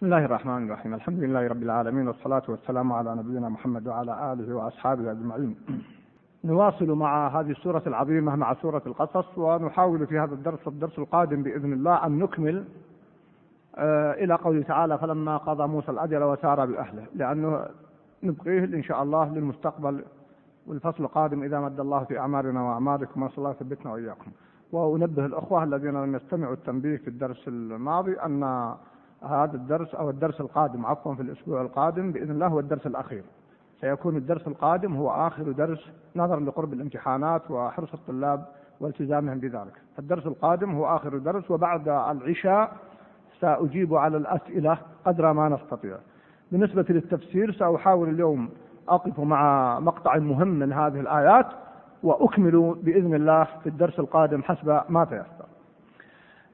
بسم الله الرحمن الرحيم. الحمد لله رب العالمين والصلاة والسلام على نبينا محمد وعلى آله وأصحابه أجمعين. نواصل مع هذه السورة العظيمة مع سورة القصص ونحاول في هذا الدرس الدرس القادم بإذن الله أن نكمل آه، إلى قوله تعالى فلما قضى موسى الأجل وسار بأهله. لأنه نبقيه إن شاء الله للمستقبل والفصل القادم إذا مد الله في أعمارنا وأعماركم ونسأل الله يثبتنا وإياكم. وأنبه الأخوة الذين لم يستمعوا التنبيه في الدرس الماضي أن هذا الدرس أو الدرس القادم عفوا في الأسبوع القادم بإذن الله هو الدرس الأخير. سيكون الدرس القادم هو آخر درس نظرا لقرب الامتحانات وحرص الطلاب والتزامهم بذلك. فالدرس القادم هو آخر درس وبعد العشاء سأجيب على الأسئلة قدر ما نستطيع. بالنسبة للتفسير سأحاول اليوم أقف مع مقطع مهم من هذه الآيات وأكمل بإذن الله في الدرس القادم حسب ما تيسر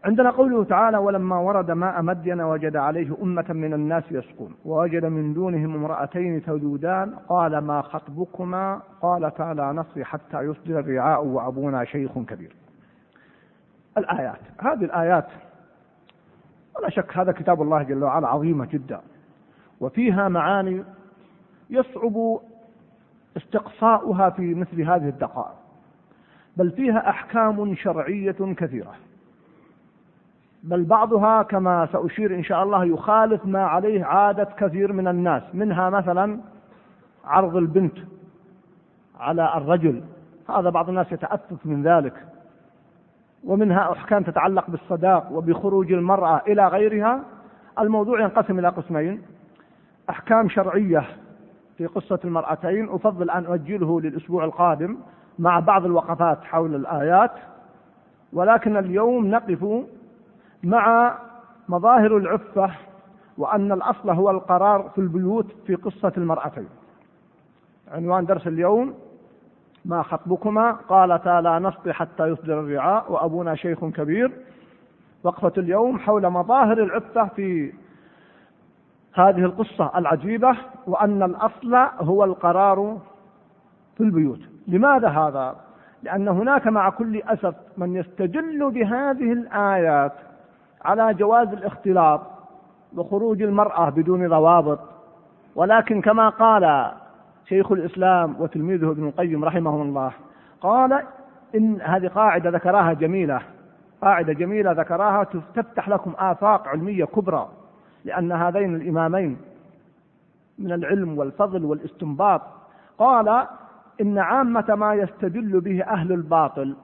عندنا قوله تعالى ولما ورد ماء مدين وجد عليه أمة من الناس يسقون ووجد من دونهم امرأتين تذودان قال ما خطبكما؟ قال تعالى نصي حتى يصدر الرعاء وأبونا شيخ كبير. الآيات هذه الآيات ولا شك هذا كتاب الله جل وعلا عظيمة جدا وفيها معاني يصعب استقصاؤها في مثل هذه الدقائق بل فيها أحكام شرعية كثيرة. بل بعضها كما سأشير إن شاء الله يخالف ما عليه عادة كثير من الناس. منها مثلا عرض البنت على الرجل. هذا بعض الناس يتأسف من ذلك. ومنها أحكام تتعلق بالصداق وبخروج المرأة إلى غيرها. الموضوع ينقسم إلى قسمين. أحكام شرعية في قصة المرأتين. أفضل أن أؤجله للأسبوع القادم مع بعض الوقفات حول الآيات. ولكن اليوم نقف مع مظاهر العفة وأن الأصل هو القرار في البيوت في قصة المرأتين. عنوان درس اليوم ما خطبكما؟ قالتا لا نسقي حتى يصدر الرعاء وأبونا شيخ كبير. وقفة اليوم حول مظاهر العفة في هذه القصة العجيبة وأن الأصل هو القرار في البيوت. لماذا هذا؟ لأن هناك مع كل أسف من يستجل بهذه الآيات. على جواز الاختلاط وخروج المرأة بدون ضوابط ولكن كما قال شيخ الإسلام وتلميذه ابن القيم رحمه الله قال إن هذه قاعدة ذكرها جميلة قاعدة جميلة ذكرها تفتح لكم آفاق علمية كبرى لأن هذين الإمامين من العلم والفضل والاستنباط قال إن عامة ما يستدل به أهل الباطل.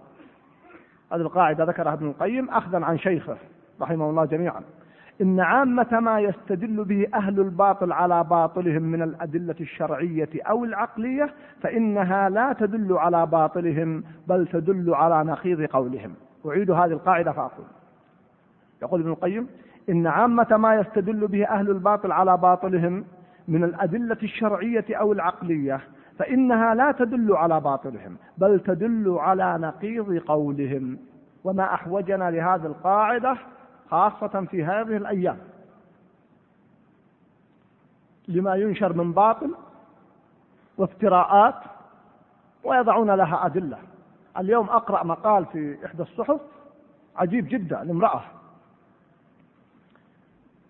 هذه القاعدة ذكرها ابن القيم أخذا عن شيخه. رحمه الله جميعا. إن عامة ما يستدل به أهل الباطل على باطلهم من الأدلة الشرعية أو العقلية فإنها لا تدل على باطلهم بل تدل على نقيض قولهم. أعيد هذه القاعدة فأقول. يقول ابن القيم إن عامة ما يستدل به أهل الباطل على باطلهم من الأدلة الشرعية أو العقلية فإنها لا تدل على باطلهم بل تدل على نقيض قولهم. وما أحوجنا لهذه القاعدة خاصة في هذه الأيام. لما ينشر من باطل وافتراءات ويضعون لها أدلة. اليوم أقرأ مقال في إحدى الصحف عجيب جدا لامرأة.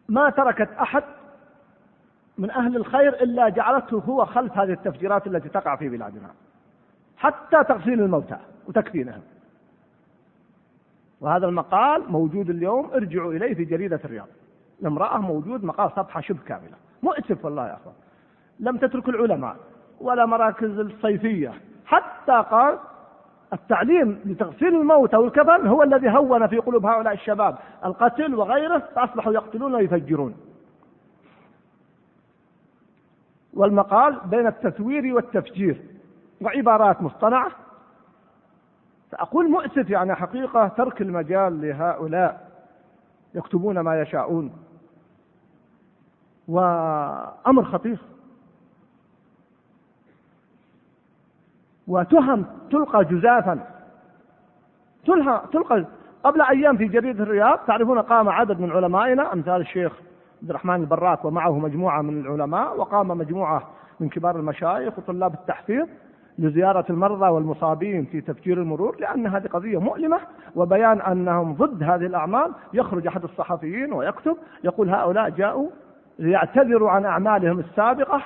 ما تركت أحد من أهل الخير إلا جعلته هو خلف هذه التفجيرات التي تقع في بلادنا. حتى تغسيل الموتى وتكفينهم. وهذا المقال موجود اليوم ارجعوا إليه في جريدة الرياض. الامرأة موجود مقال صفحة شبه كاملة. مؤسف والله يا أخوان. لم تترك العلماء ولا مراكز الصيفية. حتى قال التعليم لتغسيل الموتى والكفن هو الذي هون في قلوب هؤلاء الشباب. القتل وغيره فأصبحوا يقتلون ويفجرون. والمقال بين التثوير والتفجير. وعبارات مصطنعة فأقول مؤسف يعني حقيقة ترك المجال لهؤلاء يكتبون ما يشاءون. وأمر خطير. وتهم تلقى جزافا. تلقى, تلقى قبل أيام في جريدة الرياض تعرفون قام عدد من علمائنا أمثال الشيخ عبد الرحمن البراك ومعه مجموعة من العلماء وقام مجموعة من كبار المشايخ وطلاب التحفيظ. لزيارة المرضى والمصابين في تفجير المرور لأن هذه قضية مؤلمة وبيان أنهم ضد هذه الأعمال. يخرج أحد الصحفيين ويكتب يقول هؤلاء جاءوا ليعتذروا عن أعمالهم السابقة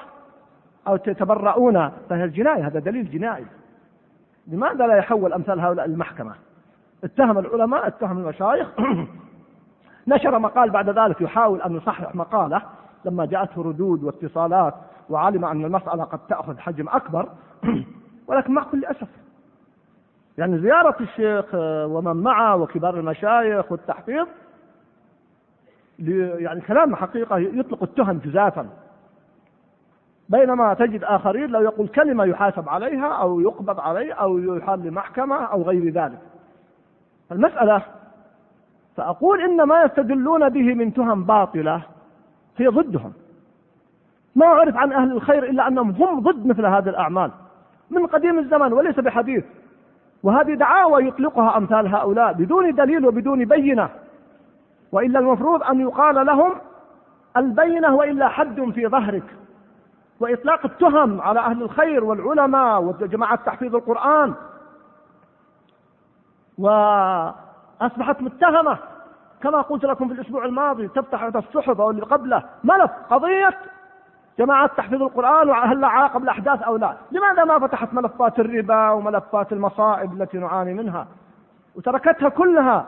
أو تتبرؤون فهي الجناية هذا دليل جنائي. لماذا لا يحول أمثال هؤلاء المحكمة اتهم العلماء اتهم المشايخ. نشر مقال بعد ذلك يحاول أن يصحح مقالة. لما جاءته ردود واتصالات وعلم أن المسألة قد تأخذ حجم أكبر. ولكن مع كل أسف. يعني زيارة الشيخ ومن معه وكبار المشايخ والتحفيظ يعني كلام حقيقة يطلق التهم جزافا. بينما تجد آخرين لو يقول كلمة يحاسب عليها أو يقبض عليه أو يحال لمحكمة أو غير ذلك. المسألة فأقول إن ما يستدلون به من تهم باطلة هي ضدهم. ما عرف عن أهل الخير إلا أنهم هم ضد مثل هذه الأعمال. من قديم الزمن وليس بحديث. وهذه دعاوى يطلقها أمثال هؤلاء بدون دليل وبدون بينة. وإلا المفروض أن يقال لهم البينة وإلا حد في ظهرك. وإطلاق التهم على أهل الخير والعلماء وجماعة تحفيظ القرآن. وأصبحت متهمة. كما قلت لكم في الأسبوع الماضي تفتح الصحف أو اللي قبله. ملف قضية جماعة تحفيظ القرآن وهل لها علاقة بالأحداث أو لا؟ لماذا ما فتحت ملفات الربا وملفات المصائب التي نعاني منها؟ وتركتها كلها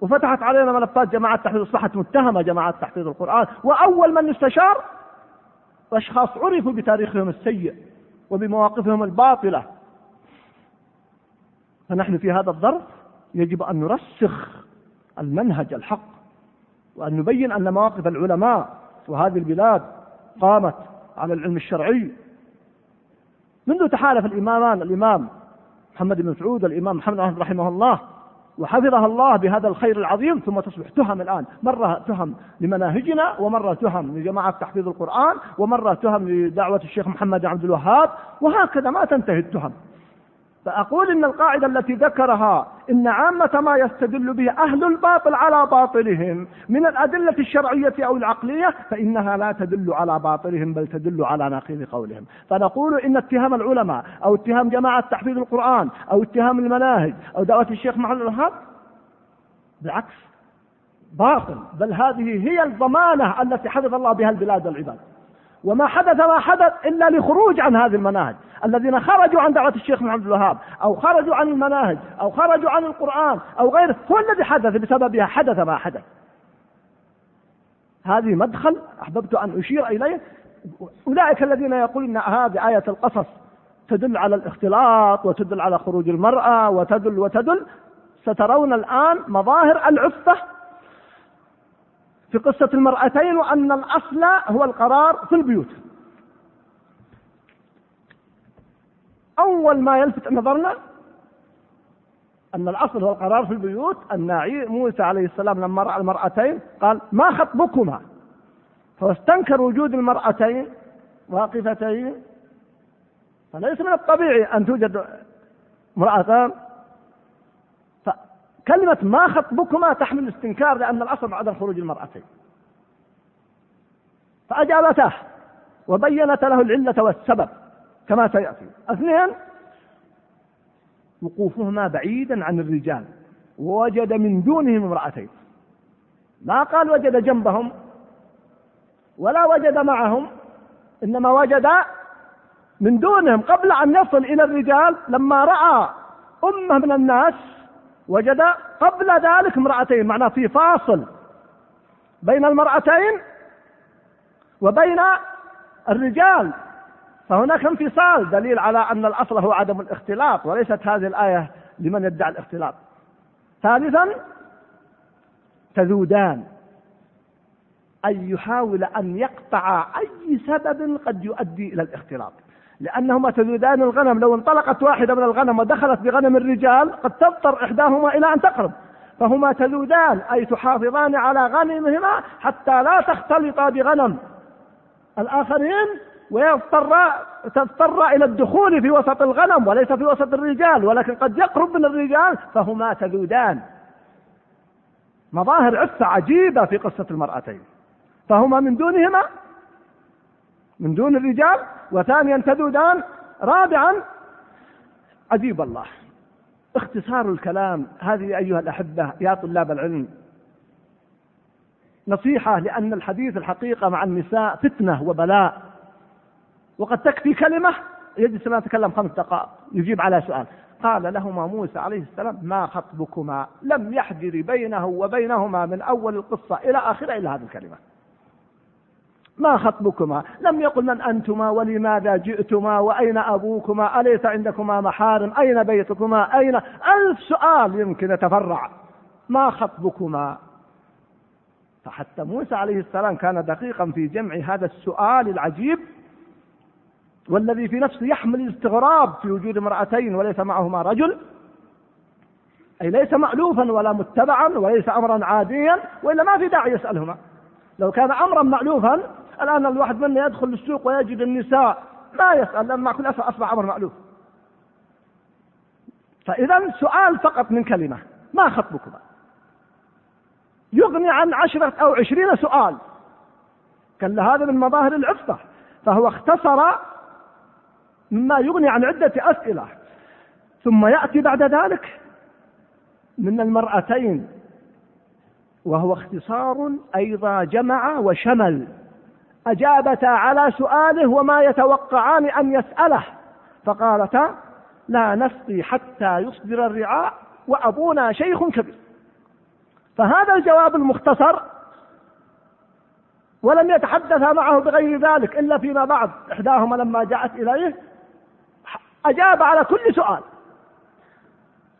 وفتحت علينا ملفات جماعة تحفيظ أصبحت متهمة جماعة تحفيظ القرآن. وأول من يستشار أشخاص عرفوا بتاريخهم السيء وبمواقفهم الباطلة. فنحن في هذا الظرف يجب أن نرسخ المنهج الحق وأن نبين أن مواقف العلماء وهذه البلاد قامت على العلم الشرعي. منذ تحالف الإمامان الإمام محمد بن مسعود والإمام محمد أحمد رحمه الله وحفظها الله بهذا الخير العظيم ثم تصبح تهم الآن. مرة تهم لمناهجنا ومرة تهم لجماعة تحفيظ القرآن ومرة تهم لدعوة الشيخ محمد عبد الوهاب وهكذا ما تنتهي التهم. فأقول إن القاعدة التي ذكرها إن عامة ما يستدل به أهل الباطل على باطلهم من الأدلة الشرعية أو العقلية فإنها لا تدل على باطلهم بل تدل على نقيض قولهم. فنقول إن اتهام العلماء أو اتهام جماعة تحفيظ القرآن أو اتهام المناهج أو دعوة الشيخ محمد الوهاب بالعكس باطل. بل هذه هي الضمانة التي حفظ الله بها البلاد والعباد. وما حدث ما حدث إلا لخروج عن هذه المناهج. الذين خرجوا عن دعوة الشيخ محمد الوهاب أو خرجوا عن المناهج أو خرجوا عن القرآن أو غيره هو الذي حدث بسببها حدث ما حدث. هذه مدخل أحببت أن أشير إليه. أولئك الذين يقولون هذه آية القصص تدل على الاختلاط وتدل على خروج المرأة وتدل وتدل. سترون الآن مظاهر العفة في قصة المرأتين وأن الأصل هو القرار في البيوت. أول ما يلفت نظرنا أن الأصل هو القرار في البيوت أن موسى عليه السلام لما رأى المرأتين قال ما خطبكما؟ فاستنكر وجود المرأتين واقفتين. فليس من الطبيعي أن توجد امرأتان كلمة ما خطبكما تحمل الاستنكار لأن الأصل عدم خروج المرأتين. فأجابته وبينت له العلة والسبب كما سيأتي. اثنين وقوفهما بعيدا عن الرجال ووجد من دونهم امرأتين. ما قال وجد جنبهم ولا وجد معهم إنما وجد من دونهم. قبل أن يصل إلى الرجال لما رأى أمة من الناس وجد قبل ذلك امرأتين معناه في فاصل بين المرأتين وبين الرجال. فهناك انفصال دليل على أن الأصل هو عدم الاختلاط وليست هذه الآية لمن يدعي الاختلاط. ثالثا تذودان. أن يحاول أن يقطع أي سبب قد يؤدي إلى الاختلاط. لأنهما تذودان الغنم. لو انطلقت واحدة من الغنم ودخلت بغنم الرجال قد تضطر إحداهما إلى أن تقرب. فهما تذودان أي تحافظان على غنمهما حتى لا تختلطا بغنم. الآخرين ويضطر تضطر إلى الدخول في وسط الغنم وليس في وسط الرجال ولكن قد يقرب من الرجال فهما تذودان. مظاهر عفة عجيبة في قصة المرأتين. فهما من دونهما من دون الرجال وثانيا تذودان رابعا عجيب الله. اختصار الكلام هذه أيها الأحبة يا طلاب العلم. نصيحة لأن الحديث الحقيقة مع النساء فتنة وبلاء. وقد تكفي كلمة يجلس ما يتكلم خمس دقائق يجيب على سؤال. قال لهما موسى عليه السلام ما خطبكما؟ لم يحجر بينه وبينهما من أول القصة إلى آخرها إلا هذه الكلمة. ما خطبكما؟ لم يقل من أنتما ولماذا جئتما؟ وأين أبوكما؟ أليس عندكما محارم أين بيتكما؟ أين؟ ألف سؤال يمكن يتفرع. ما خطبكما؟ فحتى موسى عليه السلام كان دقيقا في جمع هذا السؤال العجيب والذي في نفسه يحمل الاستغراب في وجود امرأتين وليس معهما رجل. أي ليس مألوفا ولا متبعا وليس أمرا عاديا وإلا ما في داعي يسألهما. لو كان أمرا مألوفا الآن الواحد منا يدخل السوق ويجد النساء ما يسأل لأن مع كل أسف أصبح أمر مألوف. فإذا سؤال فقط من كلمة ما خطبكما؟ يغني عن عشرة أو عشرين سؤال. كان هذا من مظاهر العفة. فهو اختصر مما يغني عن عدة أسئلة. ثم يأتي بعد ذلك من المرأتين وهو اختصار أيضا جمع وشمل. أجابتا على سؤاله وما يتوقعان أن يسأله فقالتا لا نسقي حتى يصدر الرعاء وأبونا شيخ كبير. فهذا الجواب المختصر ولم يتحدث معه بغير ذلك إلا فيما بعد إحداهما لما جاءت إليه أجاب على كل سؤال.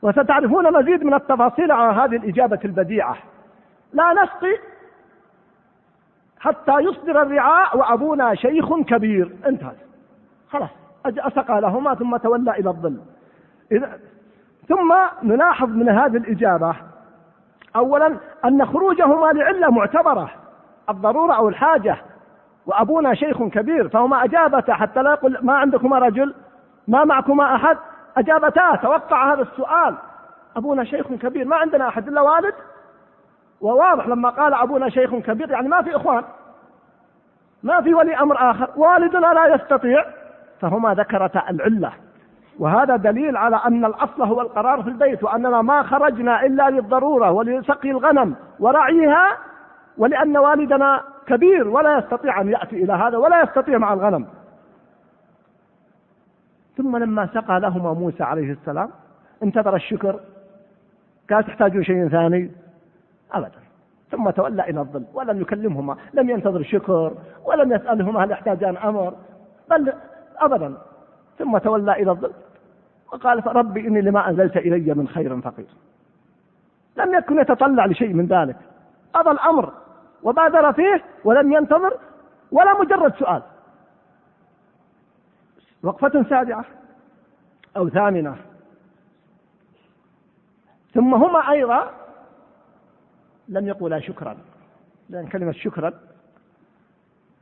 وستعرفون مزيد من التفاصيل عن هذه الإجابة البديعة. لا نسقي حتى يصدر الرعاء وأبونا شيخ كبير. انتهى خلاص. أسقى لهما ثم تولى إلى الظل. إذا ثم نلاحظ من هذه الإجابة أولا أن خروجهما لعلة معتبرة الضرورة أو الحاجة وأبونا شيخ كبير فهما أجابتا حتى لا يقول ما عندكما رجل ما معكما أحد أجابتا توقع هذا السؤال. أبونا شيخ كبير ما عندنا أحد إلا والد؟ وواضح لما قال أبونا شيخ كبير يعني ما في إخوان. ما في ولي أمر آخر. والدنا لا يستطيع. فهما ذكرتا العلة. وهذا دليل على أن الأصل هو القرار في البيت وأننا ما خرجنا إلا للضرورة ولسقي الغنم ورعيها ولأن والدنا كبير ولا يستطيع أن يأتي إلى هذا ولا يستطيع مع الغنم. ثم لما سقى لهما موسى عليه السلام انتظر الشكر. قال تحتاجون شيء ثاني؟ أبدا. ثم تولى إلى الظل ولم يكلمهما لم ينتظر شكر ولم يسألهما هل يحتاجان أمر بل أبدا. ثم تولى إلى الظل وقال ربي إني لما أنزلت إلي من خير فقير. لم يكن يتطلع لشيء من ذلك. قضى الأمر وبادر فيه ولم ينتظر ولا مجرد سؤال. وقفة سابعة أو ثامنة. ثم هما أيضا لم يقولا شكرا لأن كلمة شكرا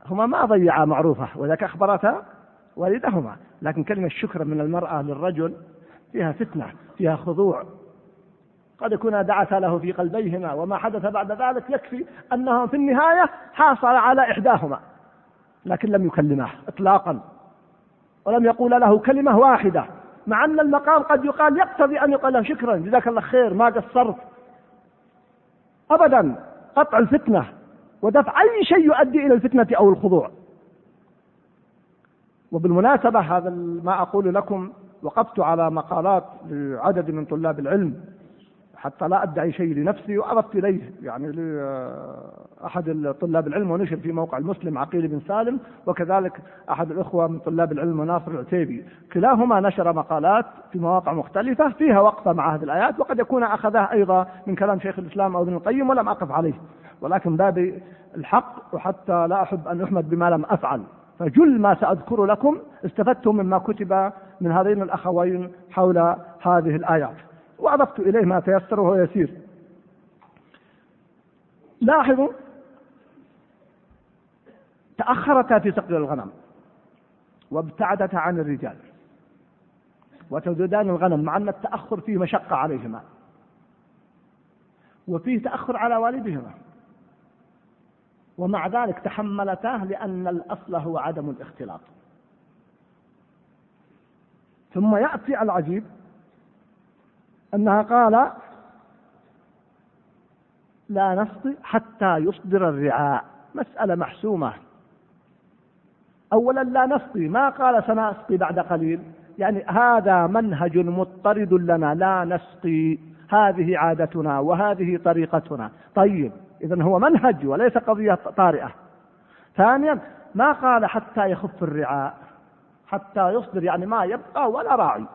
هما ما ضيعا معروفة وذاك أخبرتا والدهما لكن كلمة شكرا من المرأة للرجل فيها فتنة فيها خضوع. قد يكون دعتا له في قلبيهما وما حدث بعد ذلك يكفي أنه في النهاية حاصل على إحداهما لكن لم يكلمه إطلاقا ولم يقول له كلمة واحدة مع أن المقام قد يقال يقتضي أن يقال له شكرا جزاك الله خير ما قصرت. أبدا قطع الفتنة ودفع أي شيء يؤدي إلى الفتنة أو الخضوع. وبالمناسبة هذا ما أقول لكم وقفت على مقالات لعدد من طلاب العلم. حتى لا أدعي شيء لنفسي وأضفت إليه. يعني لأحد طلاب العلم ونشر في موقع المسلم عقيل بن سالم وكذلك أحد الأخوة من طلاب العلم مناصر العتيبي. كلاهما نشر مقالات في مواقع مختلفة فيها وقفة مع هذه الآيات وقد يكون أخذها أيضا من كلام شيخ الإسلام أو ابن القيم ولم أقف عليه. ولكن باب الحق وحتى لا أحب أن أحمد بما لم أفعل. فجل ما سأذكر لكم استفدت مما كتب من هذين الأخوين حول هذه الآيات. وأضفت إليه ما تيسر وهو يسير. لاحظوا تأخرتا في سقي الغنم وابتعدتا عن الرجال وتزودان الغنم مع أن التأخر فيه مشقة عليهما وفيه تأخر على والدهما. ومع ذلك تحملتاه لأن الأصل هو عدم الاختلاط. ثم يأتي العجيب أنها قال لا نسقي حتى يصدر الرعاء. مسألة محسومة. أولا لا نسقي ما قال سنسقي بعد قليل. يعني هذا منهج مضطرد لنا. لا نسقي. هذه عادتنا وهذه طريقتنا. طيب إذا هو منهج وليس قضية طارئة. ثانيا ما قال حتى يخف الرعاء. حتى يصدر يعني ما يبقى ولا راعي.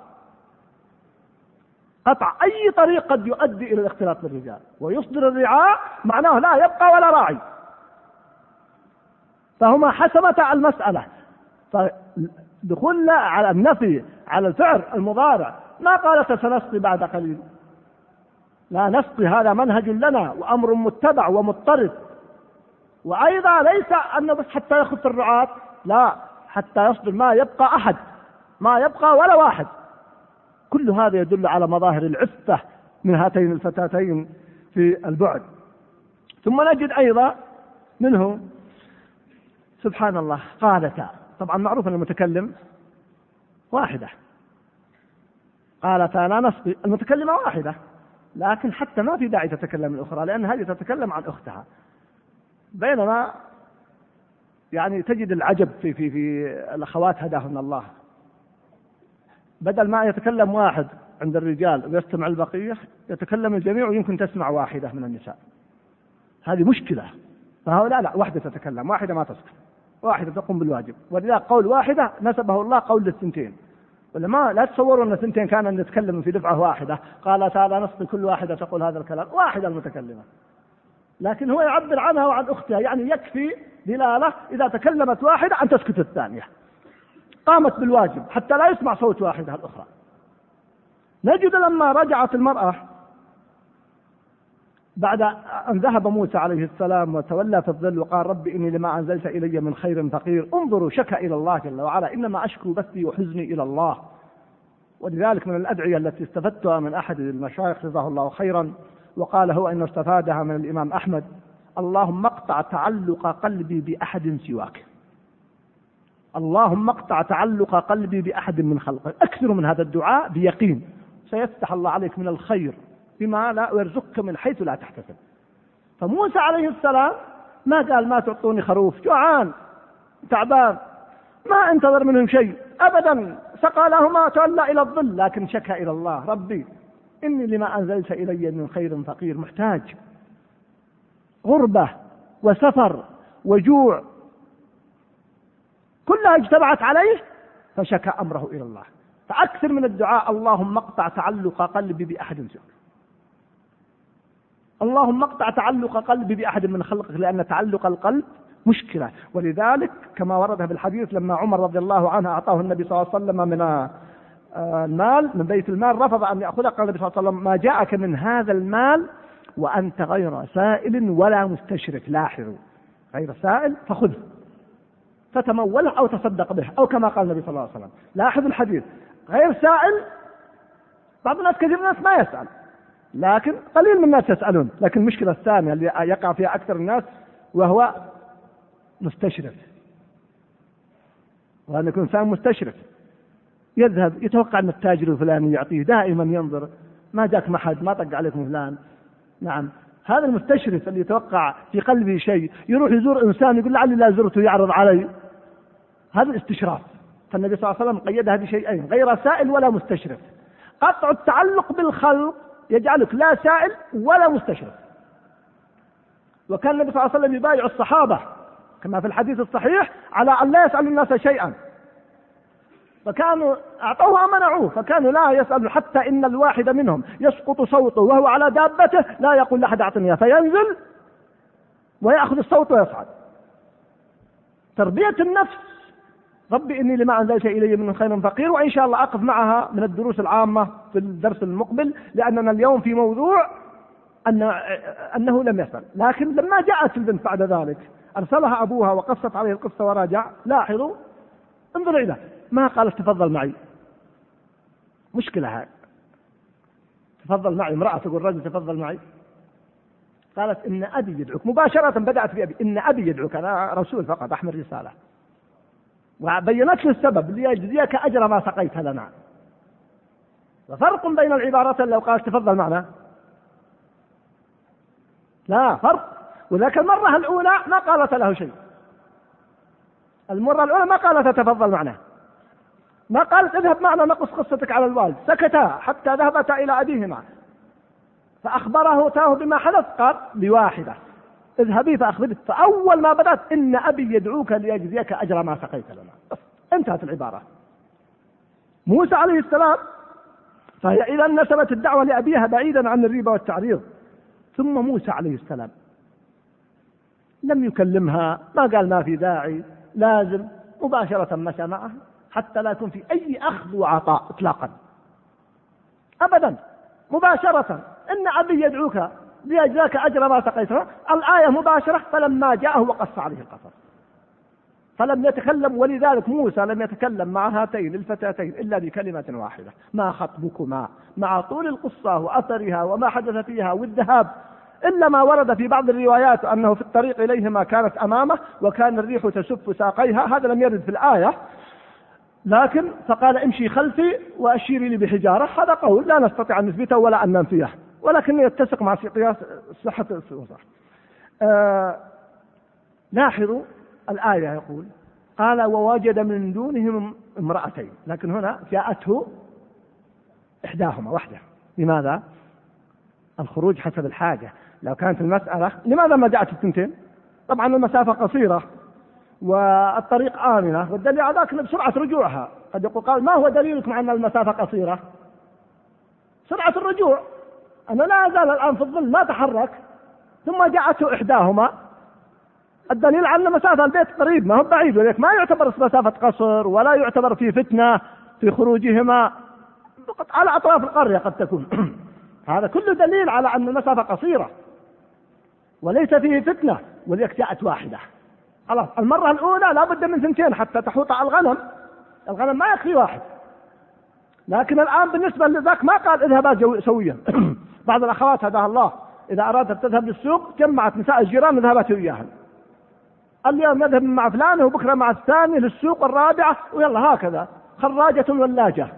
قطع أي طريق قد يؤدي إلى الاختلاط بالرجال. ويصدر الرعاء معناه لا يبقى ولا راعي. فهما حسمتا المسألة. فدخولنا على النفي على الفعل المضارع. ما قالت سنسقي بعد قليل. لا نسقي هذا منهج لنا وأمر متبع ومضطرد. وأيضا ليس أنه بس حتى يخف الرعاة لا حتى يصدر ما يبقى أحد. ما يبقى ولا واحد. كل هذا يدل على مظاهر العفة من هاتين الفتاتين في البعد. ثم نجد أيضا منه سبحان الله قالتا طبعا معروف أن المتكلم واحدة. قالتا لا نسقي المتكلمة واحدة لكن حتى ما في داعي تتكلم الأخرى لأن هذه تتكلم عن أختها. بينما يعني تجد العجب في في في الأخوات هداهن الله. بدل ما يتكلم واحد عند الرجال ويستمع البقية يتكلم الجميع ويمكن تسمع واحدة من النساء. هذه مشكلة. فهؤلاء لا واحدة تتكلم واحدة ما تسكت واحدة تقوم بالواجب. ولذا قول واحدة نسبه الله قول للثنتين. ولا ما لا تصوروا أن الثنتين كان نتكلم في دفعة واحدة قال تعالى نسقي كل واحدة تقول هذا الكلام. واحدة المتكلمة. لكن هو يعبر عنها وعن أختها يعني يكفي دلالة إذا تكلمت واحدة أن تسكت الثانية. قامت بالواجب حتى لا يسمع صوت واحدة الأخرى. نجد لما رجعت المرأة بعد أن ذهب موسى عليه السلام وتولى في الظل وقال رب إني لما أنزلت إلي من خير فقير انظروا شكى إلى الله جل وعلا إنما أشكو بثي وحزني إلى الله. ولذلك من الأدعية التي استفدتها من أحد المشايخ جزاه الله خيرا وقال هو إنه استفادها من الإمام أحمد اللهم اقطع تعلق قلبي بأحد سواك. اللهم اقطع تعلق قلبي بأحد من خلقك. أكثر من هذا الدعاء بيقين. سيفتح الله عليك من الخير بما لا ويرزقك من حيث لا تحتسب. فموسى عليه السلام ما قال ما تعطوني خروف. جوعان. تعبان. ما انتظر منهم شيء. ابدا. سقى لهما تولى إلى الظل. لكن شكى إلى الله. ربي إني لما أنزلت إلي من خير فقير. محتاج. غربة وسفر وجوع. كلها اجتمعت عليه فشكى أمره إلى الله. فأكثر من الدعاء اللهم اقطع تعلق قلبي بأحد سواك اللهم اقطع تعلق قلبي بأحد من خلقك لأن تعلق القلب مشكلة. ولذلك كما ورد في الحديث لما عمر رضي الله عنه أعطاه النبي صلى الله عليه وسلم من آه، المال من بيت المال رفض أن يأخذه قال النبي صلى الله عليه وسلم ما جاءك من هذا المال وأنت غير سائل ولا مستشرك لاحظوا غير سائل فخذه. فتموله أو تصدق به أو كما قال النبي صلى الله عليه وسلم. لاحظوا الحديث غير سائل بعض الناس كثير من الناس ما يسأل. لكن قليل من الناس يسألون. لكن المشكلة الثانية اللي يقع فيها أكثر الناس وهو مستشرف. وأن يكون إنسان مستشرف. يذهب يتوقع أن التاجر الفلاني يعطيه دائما ينظر ما جاك محد ما طق عليكم فلان. نعم. هذا المستشرف اللي يتوقع في قلبه شيء يروح يزور إنسان يقول لعلي لا زرته يعرض علي. هذا الاستشراف. فالنبي صلى الله عليه وسلم قيد هذه شيئين غير سائل ولا مستشرف. قطع التعلق بالخلق يجعلك لا سائل ولا مستشرف. وكان النبي صلى الله عليه وسلم يبايع الصحابة كما في الحديث الصحيح على أن لا يسألوا الناس شيئا. فكانوا أعطوه ومنعوه فكانوا لا يسألوا حتى إن الواحد منهم يسقط صوته وهو على دابته لا يقول لأحد أعطني فينزل ويأخذ الصوت ويصعد. تربية النفس ربي إني لما أنزلت إلي من خير فقير وإن شاء الله أقف معها من الدروس العامة في الدرس المقبل لأننا اليوم في موضوع أن أنه لم يسأل. لكن لما جاءت البنت بعد ذلك أرسلها أبوها وقصت عليه القصة وراجع لاحظوا انظر إلى ما قالت تفضل معي. مشكلة هاي. تفضل معي. امرأة تقول رجل تفضل معي. قالت إن أبي يدعوك. مباشرة بدأت بأبي. إن أبي يدعوك. أنا رسول فقط أحمل رسالة. وبينت له السبب. ليجزيك أجر ما سقيت لنا. وفرق بين العبارتين لو قال تفضل معنا. لا فرق. وذاك المرة الأولى ما قالت له شيء. المرة الأولى ما قالت تفضل معنا. ما قالت اذهب معنا نقص قصتك على الوالد. سكتا حتى ذهبتا إلى أبيهما. فأخبره تاه بما حدث. قال بواحدة اذهبي فأخبري فأول ما بدأت إن أبي يدعوك ليجزيك أجر ما سقيت لنا. انتهت العبارة. موسى عليه السلام فهي إذا نسبت الدعوة لأبيها بعيدا عن الريبة والتعريض. ثم موسى عليه السلام لم يكلمها ما قال ما في داعي لازم مباشرة مشى معها. حتى لا يكون في أي أخذ وعطاء إطلاقا. أبدا مباشرة إن أبي يدعوك ليجزاك أجر ما سقيته الآية مباشرة فلما جاءه وقص عليه القصص فلم يتكلم ولذلك موسى لم يتكلم مع هاتين الفتاتين إلا بكلمة واحدة. ما خطبكما؟ مع طول القصة وأثرها وما حدث فيها والذهاب. إلا ما ورد في بعض الروايات أنه في الطريق إليهما كانت أمامه وكان الريح تسف ساقيها. هذا لم يرد في الآية. لكن فقال امشي خلفي وأشيري لي بحجارة. هذا قول لا نستطيع أن نثبته ولا أن ننفيه ولكن يتسق مع قياس صحة الصح آه لاحظوا الآية يقول قال ووجد من دونهم امرأتين لكن هنا جاءته إحداهما وحده. لماذا؟ الخروج حسب الحاجة. لو كانت المسألة لماذا ما جاءت الثنتين؟ طبعا المسافة قصيرة. والطريق آمنة والدليل على ذلك بسرعة رجوعها. قد يقول قال ما هو دليلك مع أن المسافة قصيرة؟ سرعة الرجوع. أنا لا أزال الآن في الظل ما تحرك ثم جاءته إحداهما. الدليل على أن مسافة البيت قريب ما هو بعيد ولذلك ما يعتبر مسافة قصر ولا يعتبر في فتنة في خروجهما. على أطراف القرية قد تكون. هذا كله دليل على أن المسافة قصيرة وليس فيه فتنة ولذلك جاءت واحدة. خلاص. المرة الأولى لابد من ثنتين حتى تحوط على الغنم. الغنم ما يكفي واحد. لكن الآن بالنسبة لذاك ما قال اذهبا سويا. بعض الأخوات هداها الله. إذا أرادت تذهب للسوق جمعت نساء الجيران ذهبت وياهن اليوم يذهب مع فلان وبكرة مع الثاني للسوق الرابعة ويلا هكذا. خراجة ولاجة.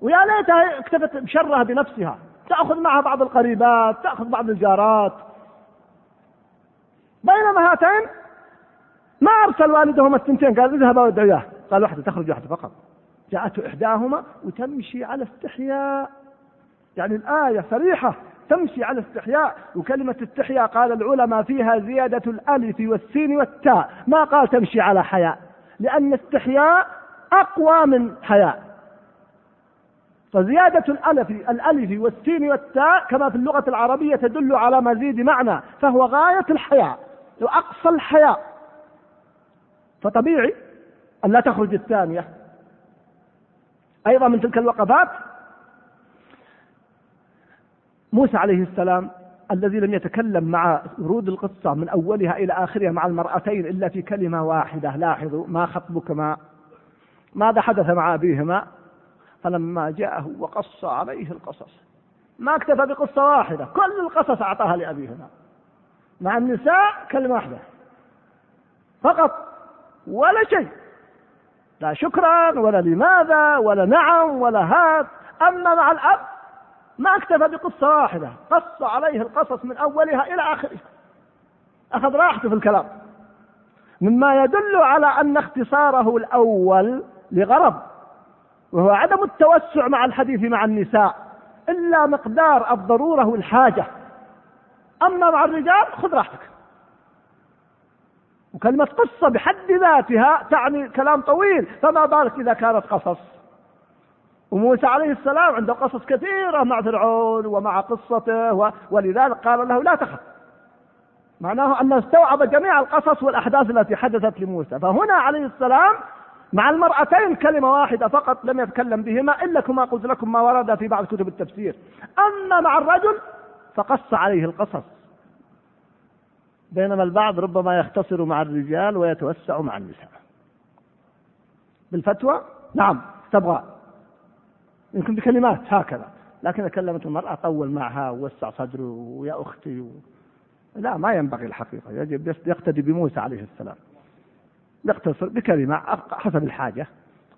ويا ليتها اكتفت بشرها بنفسها. تأخذ معها بعض القريبات تأخذ بعض الجارات. بينما هاتين ما أرسل والدهما الثنتين قال اذهبا وادعياه قال واحدة تخرج واحدة فقط. جاءته إحداهما وتمشي على استحياء. يعني الآية صريحة تمشي على استحياء. وكلمة استحياء قال العلماء فيها زيادة الألف والسين والتاء. ما قال تمشي على حياء لأن استحياء أقوى من حياء. فزيادة الألف الألف والسين والتاء كما في اللغة العربية تدل على مزيد معنى فهو غاية الحياء وأقصى الحياء. فطبيعي أن لا تخرج الثانية. أيضا من تلك الوقفات موسى عليه السلام الذي لم يتكلم مع ورود القصة من أولها إلى آخرها مع المرأتين إلا في كلمة واحدة لاحظوا ما خطبكما ماذا حدث مع أبيهما؟ فلما جاءه وقص عليه القصص ما اكتفى بقصة واحدة كل القصص أعطاها لأبيهما مع النساء كلمة واحدة فقط ولا شيء. لا شكرا ولا لماذا ولا نعم ولا هات. أما مع الأب ما أكتفى بقصة واحدة. قص عليه القصص من أولها إلى آخرها. أخذ راحته في الكلام. مما يدل على أن اختصاره الأول لغرض وهو عدم التوسع مع الحديث مع النساء إلا مقدار الضرورة والحاجة. أما مع الرجال خذ راحتك. وكلمة قصة بحد ذاتها تعني كلام طويل فما بالك إذا كانت قصص. وموسى عليه السلام عنده قصص كثيرة مع فرعون ومع قصته ولذلك قال له لا تخف. معناه أنه استوعب جميع القصص والأحداث التي حدثت لموسى. فهنا عليه السلام مع المرأتين كلمة واحدة فقط لم يتكلم بهما إلا كما قلت لكم ما ورد في بعض كتب التفسير. أما مع الرجل فقص عليه القصص. بينما البعض ربما يختصر مع الرجال ويتوسع مع النساء. بالفتوى؟ نعم تبغى. يمكن بكلمات هكذا. لكن كلمت المرأة طول معها ووسع صدره ويا أختي و... لا ما ينبغي الحقيقة. يجب يقتدي بموسى عليه السلام. يقتصر بكلمة حسب الحاجة.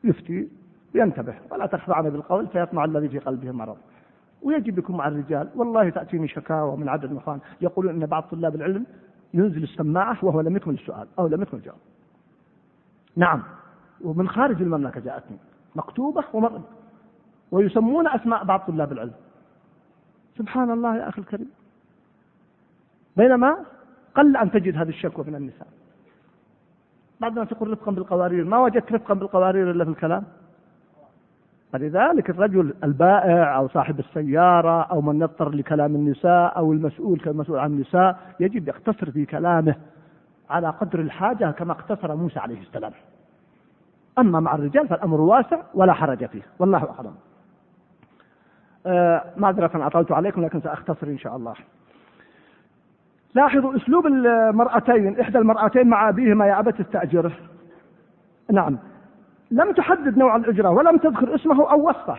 يفتي وينتبه ولا تخضعن بالقول فيطمع الذي في قلبه مرض. ويجب يكون مع الرجال. والله تأتيني شكاوى من عدد الإخوان. يقولون أن بعض طلاب العلم ينزل السماعة وهو لم يكمل السؤال أو لم يكمل الجواب. نعم. ومن خارج المملكة جاءتني. مكتوبة ومر ويسمون أسماء بعض طلاب العلم. سبحان الله يا أخي الكريم. بينما قل أن تجد هذه الشكوى من النساء. بعد ما تقول رفقا بالقوارير. ما وجدت رفقا بالقوارير إلا في الكلام. فلذلك الرجل البائع أو صاحب السيارة أو من يضطر لكلام النساء أو المسؤول كالمسؤول عن النساء يجب يقتصر في كلامه على قدر الحاجة كما اقتصر موسى عليه السلام. أما مع الرجال فالأمر واسع ولا حرج فيه. والله أعلم. آه معذرة أطلت عليكم لكن سأختصر إن شاء الله. لاحظوا أسلوب المرأتين إحدى المرأتين مع أبيهما يا أبت استأجره نعم. لم تحدد نوع الأجرة ولم تذكر اسمه أو وصفه.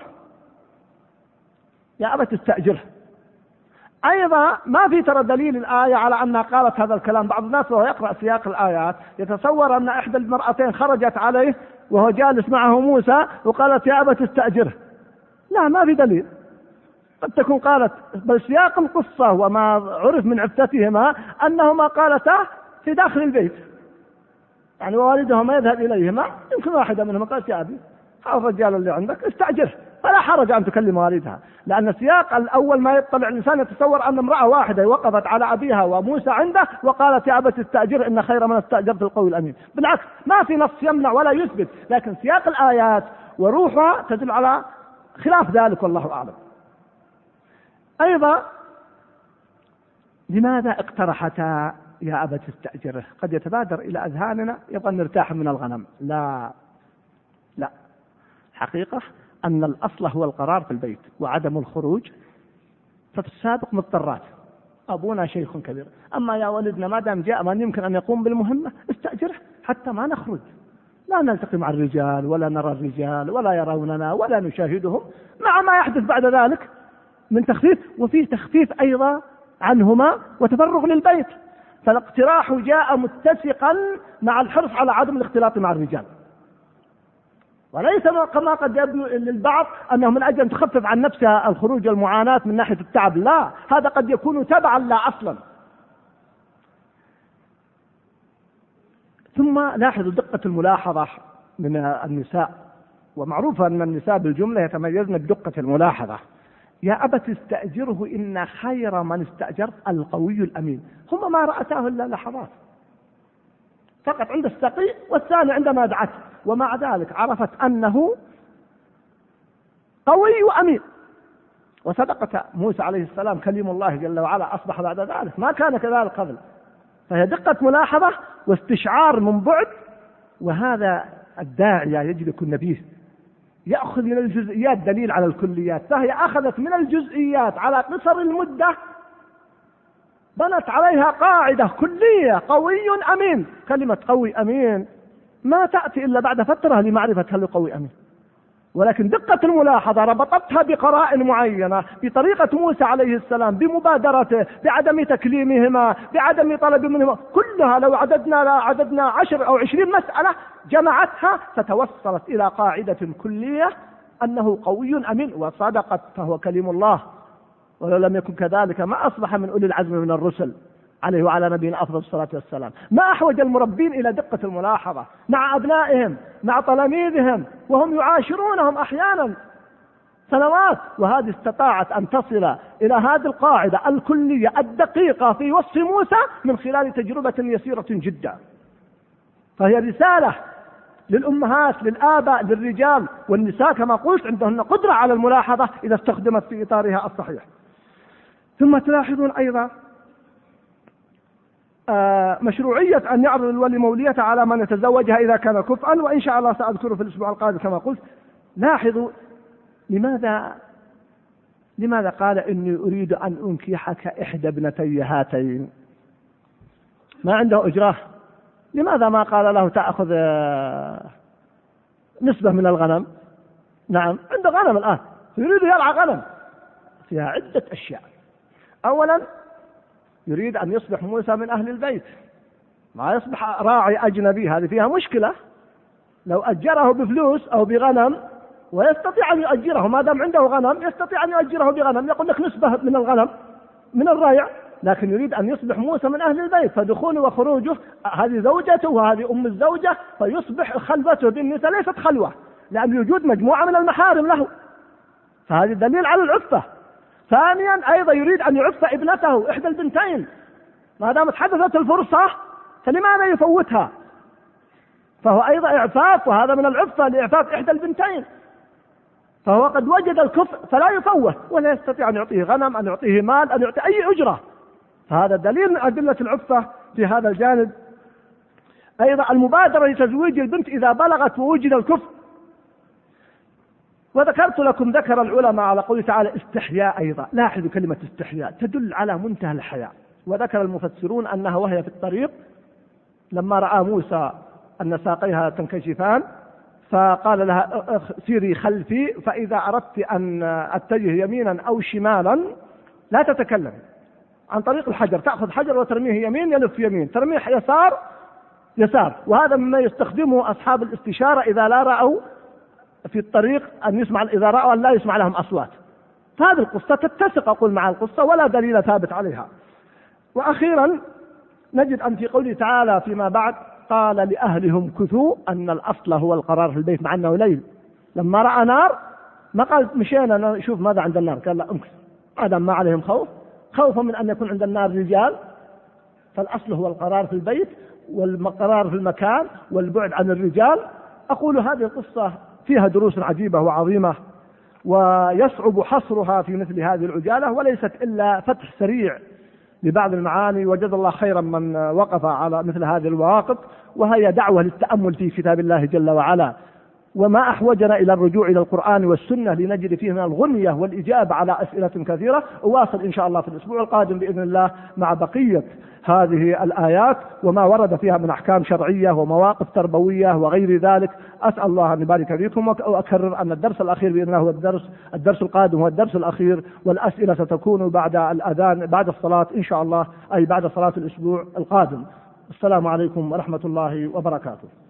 يا أبت استأجره. أيضا ما في ترى دليل الآية على أنها قالت هذا الكلام. بعض الناس وهو يقرأ سياق الآيات يتصور أن إحدى المرأتين خرجت عليه وهو جالس معه موسى وقالت يا أبت استأجره. لا ما في دليل. قد تكون قالت بل سياق القصة وما عرف من عفتتهما أنهما قالتا في داخل البيت. يعني ووالدهما يذهب إليهما يمكن واحدة منهما قالت يا أبي هذا الرجال اللي عندك استأجره فلا حرج أن تكلم والدها لأن السياق الأول ما يطلع الإنسان يتصور أن امرأة واحدة وقفت على أبيها وموسى عنده وقالت يا أبت استأجر إن خير من استأجرت القوي الأمين. بالعكس ما في نص يمنع ولا يثبت لكن سياق الآيات وروحها تدل على خلاف ذلك والله أعلم. أيضا لماذا اقترحتا؟ يا أبت استأجره قد يتبادر إلى أذهاننا يبغى نرتاح من الغنم. لا لا. حقيقة أن الأصل هو القرار في البيت وعدم الخروج. ففي السابق مضطرات. أبونا شيخ كبير. أما يا ولدنا ما دام جاء من يمكن أن يقوم بالمهمة استأجره حتى ما نخرج. لا نلتقي مع الرجال ولا نرى الرجال ولا يروننا ولا نشاهدهم. مع ما يحدث بعد ذلك من تخفيف وفي تخفيف أيضا عنهما وتفرغ للبيت. فالاقتراح جاء متسقا مع الحرص على عدم الاختلاط مع الرجال وليس كما قد يبدو للبعض أنه من أجل أن تخفف عن نفسها الخروج والمعاناة من ناحية التعب، لا، هذا قد يكون تبعا لا أصلا. ثم لاحظوا دقة الملاحظة من النساء، ومعروف أن النساء بالجملة يتميزن بدقة الملاحظة. يا أبت استأجره إن خير من استأجرت القوي الأمين. هم ما رأتاه إلا لحظات. فقط عند السقي والثاني عندما دعته ومع ذلك عرفت أنه قوي وأمين. وصدقت موسى عليه السلام كليم الله جل وعلا أصبح بعد ذلك. ما كان كذلك قبل. فهي دقة ملاحظة واستشعار من بعد. وهذا الداعية يجب يكون نبيه يأخذ من الجزئيات دليل على الكليات. فهي أخذت من الجزئيات على قصر المدة. بنت عليها قاعدة كلية قوي أمين. كلمة قوي أمين ما تأتي إلا بعد فترة لمعرفة هل قوي أمين. ولكن دقة الملاحظة ربطتها بقرائن معينة بطريقة موسى عليه السلام بمبادرته بعدم تكليمهما بعدم طلب منهما كلها لو عددنا لا عددنا عشر أو عشرين مسألة جمعتها فتوصلت إلى قاعدة كلية أنه قوي أمين وصدقت فهو كلم الله ولو لم يكن كذلك ما أصبح من أولي العزم من الرسل. عليه وعلى نبينا أفضل الصلاة والسلام، ما أحوج المربين إلى دقة الملاحظة مع أبنائهم، مع تلاميذهم، وهم يعاشرونهم أحيانا سنوات، وهذه استطاعت أن تصل إلى هذه القاعدة الكلية الدقيقة في وصف موسى من خلال تجربة يسيرة جدا. فهي رسالة للأمهات، للآباء، للرجال والنساء كما قلت عندهن قدرة على الملاحظة إذا استخدمت في إطارها الصحيح. ثم تلاحظون أيضا آه، مشروعية أن يعرض الولي موليته على من يتزوجها إذا كان كفءا وإن شاء الله سأذكره في الأسبوع القادم كما قلت. لاحظوا لماذا لماذا قال إني أريد أن أنكحك إحدى ابنتي هاتين؟ ما عنده أجرة لماذا ما قال له تأخذ آه، نسبة من الغنم؟ نعم عنده غنم الآن. يريد يرعى غنم. فيها عدة أشياء. أولا يريد أن يصبح موسى من أهل البيت. ما يصبح راعي أجنبي هذه فيها مشكلة. لو أجره بفلوس أو بغنم ويستطيع أن يؤجره ما دام عنده غنم يستطيع أن يؤجره بغنم. يقول لك نسبة من الغنم من الريع. لكن يريد أن يصبح موسى من أهل البيت فدخوله وخروجه هذه زوجته وهذه أم الزوجة فيصبح خلوته بالنساء ليست خلوة لأن وجود مجموعة من المحارم له. فهذا دليل على العفة. ثانيا أيضا يريد أن يعف ابنته إحدى البنتين. ما دامت حدثت الفرصة فلماذا يفوتها؟ فهو أيضا إعفاف وهذا من العفة لإعفاف إحدى البنتين. فهو قد وجد الكفء فلا يفوت ولا يستطيع أن يعطيه غنم أن يعطيه مال أن يعطيه أي أجرة. فهذا دليل من أدلة العفة في هذا الجانب. أيضا المبادرة لتزويج البنت إذا بلغت ووجد الكفء وذكرت لكم ذكر العلماء على قوله تعالى استحياء أيضا. لاحظوا كلمة استحياء تدل على منتهى الحياء. وذكر المفسرون أنها وهي في الطريق لما رأى موسى أن ساقيها تنكشفان فقال لها سيري خلفي فإذا أردت أن أتجه يمينا أو شمالا لا تتكلم. عن طريق الحجر تأخذ حجر وترميه يمين يلف يمين ترميه يسار يسار. وهذا مما يستخدمه أصحاب الاستشارة إذا لا رأوا في الطريق أن يسمع إذا رأوا أن لا يسمع لهم أصوات. فهذه القصة تتسق أقول مع القصة ولا دليل ثابت عليها. وأخيرا نجد أن في قوله تعالى فيما بعد قال لأهلهم كثوا أن الأصل هو القرار في البيت مع أنه ليل. لما رأى نار ما قال مشينا نشوف ماذا عند النار. قال لا أمكث. ما ما عليهم خوف خوفا من أن يكون عند النار رجال. فالأصل هو القرار في البيت والقرار في المكان والبعد عن الرجال. أقول هذه القصة فيها دروس عجيبة وعظيمة ويصعب حصرها في مثل هذه العجالة وليست إلا فتح سريع لبعض المعاني وجد الله خيرا من وقف على مثل هذه المواقف وهي دعوة للتأمل في كتاب الله جل وعلا. وما أحوجنا إلى الرجوع إلى القرآن والسنة لنجد فيه من الغنية والإجابة على أسئلة كثيرة. أواصل إن شاء الله في الأسبوع القادم بإذن الله مع بقية هذه الآيات وما ورد فيها من أحكام شرعية ومواقف تربوية وغير ذلك. أسأل الله أن يبارك فيكم وأكرر أن الدرس الأخير بإذن الله هو الدرس الدرس القادم هو الدرس الأخير والأسئلة ستكون بعد الأذان بعد الصلاة إن شاء الله أي بعد صلاة الأسبوع القادم. السلام عليكم ورحمة الله وبركاته.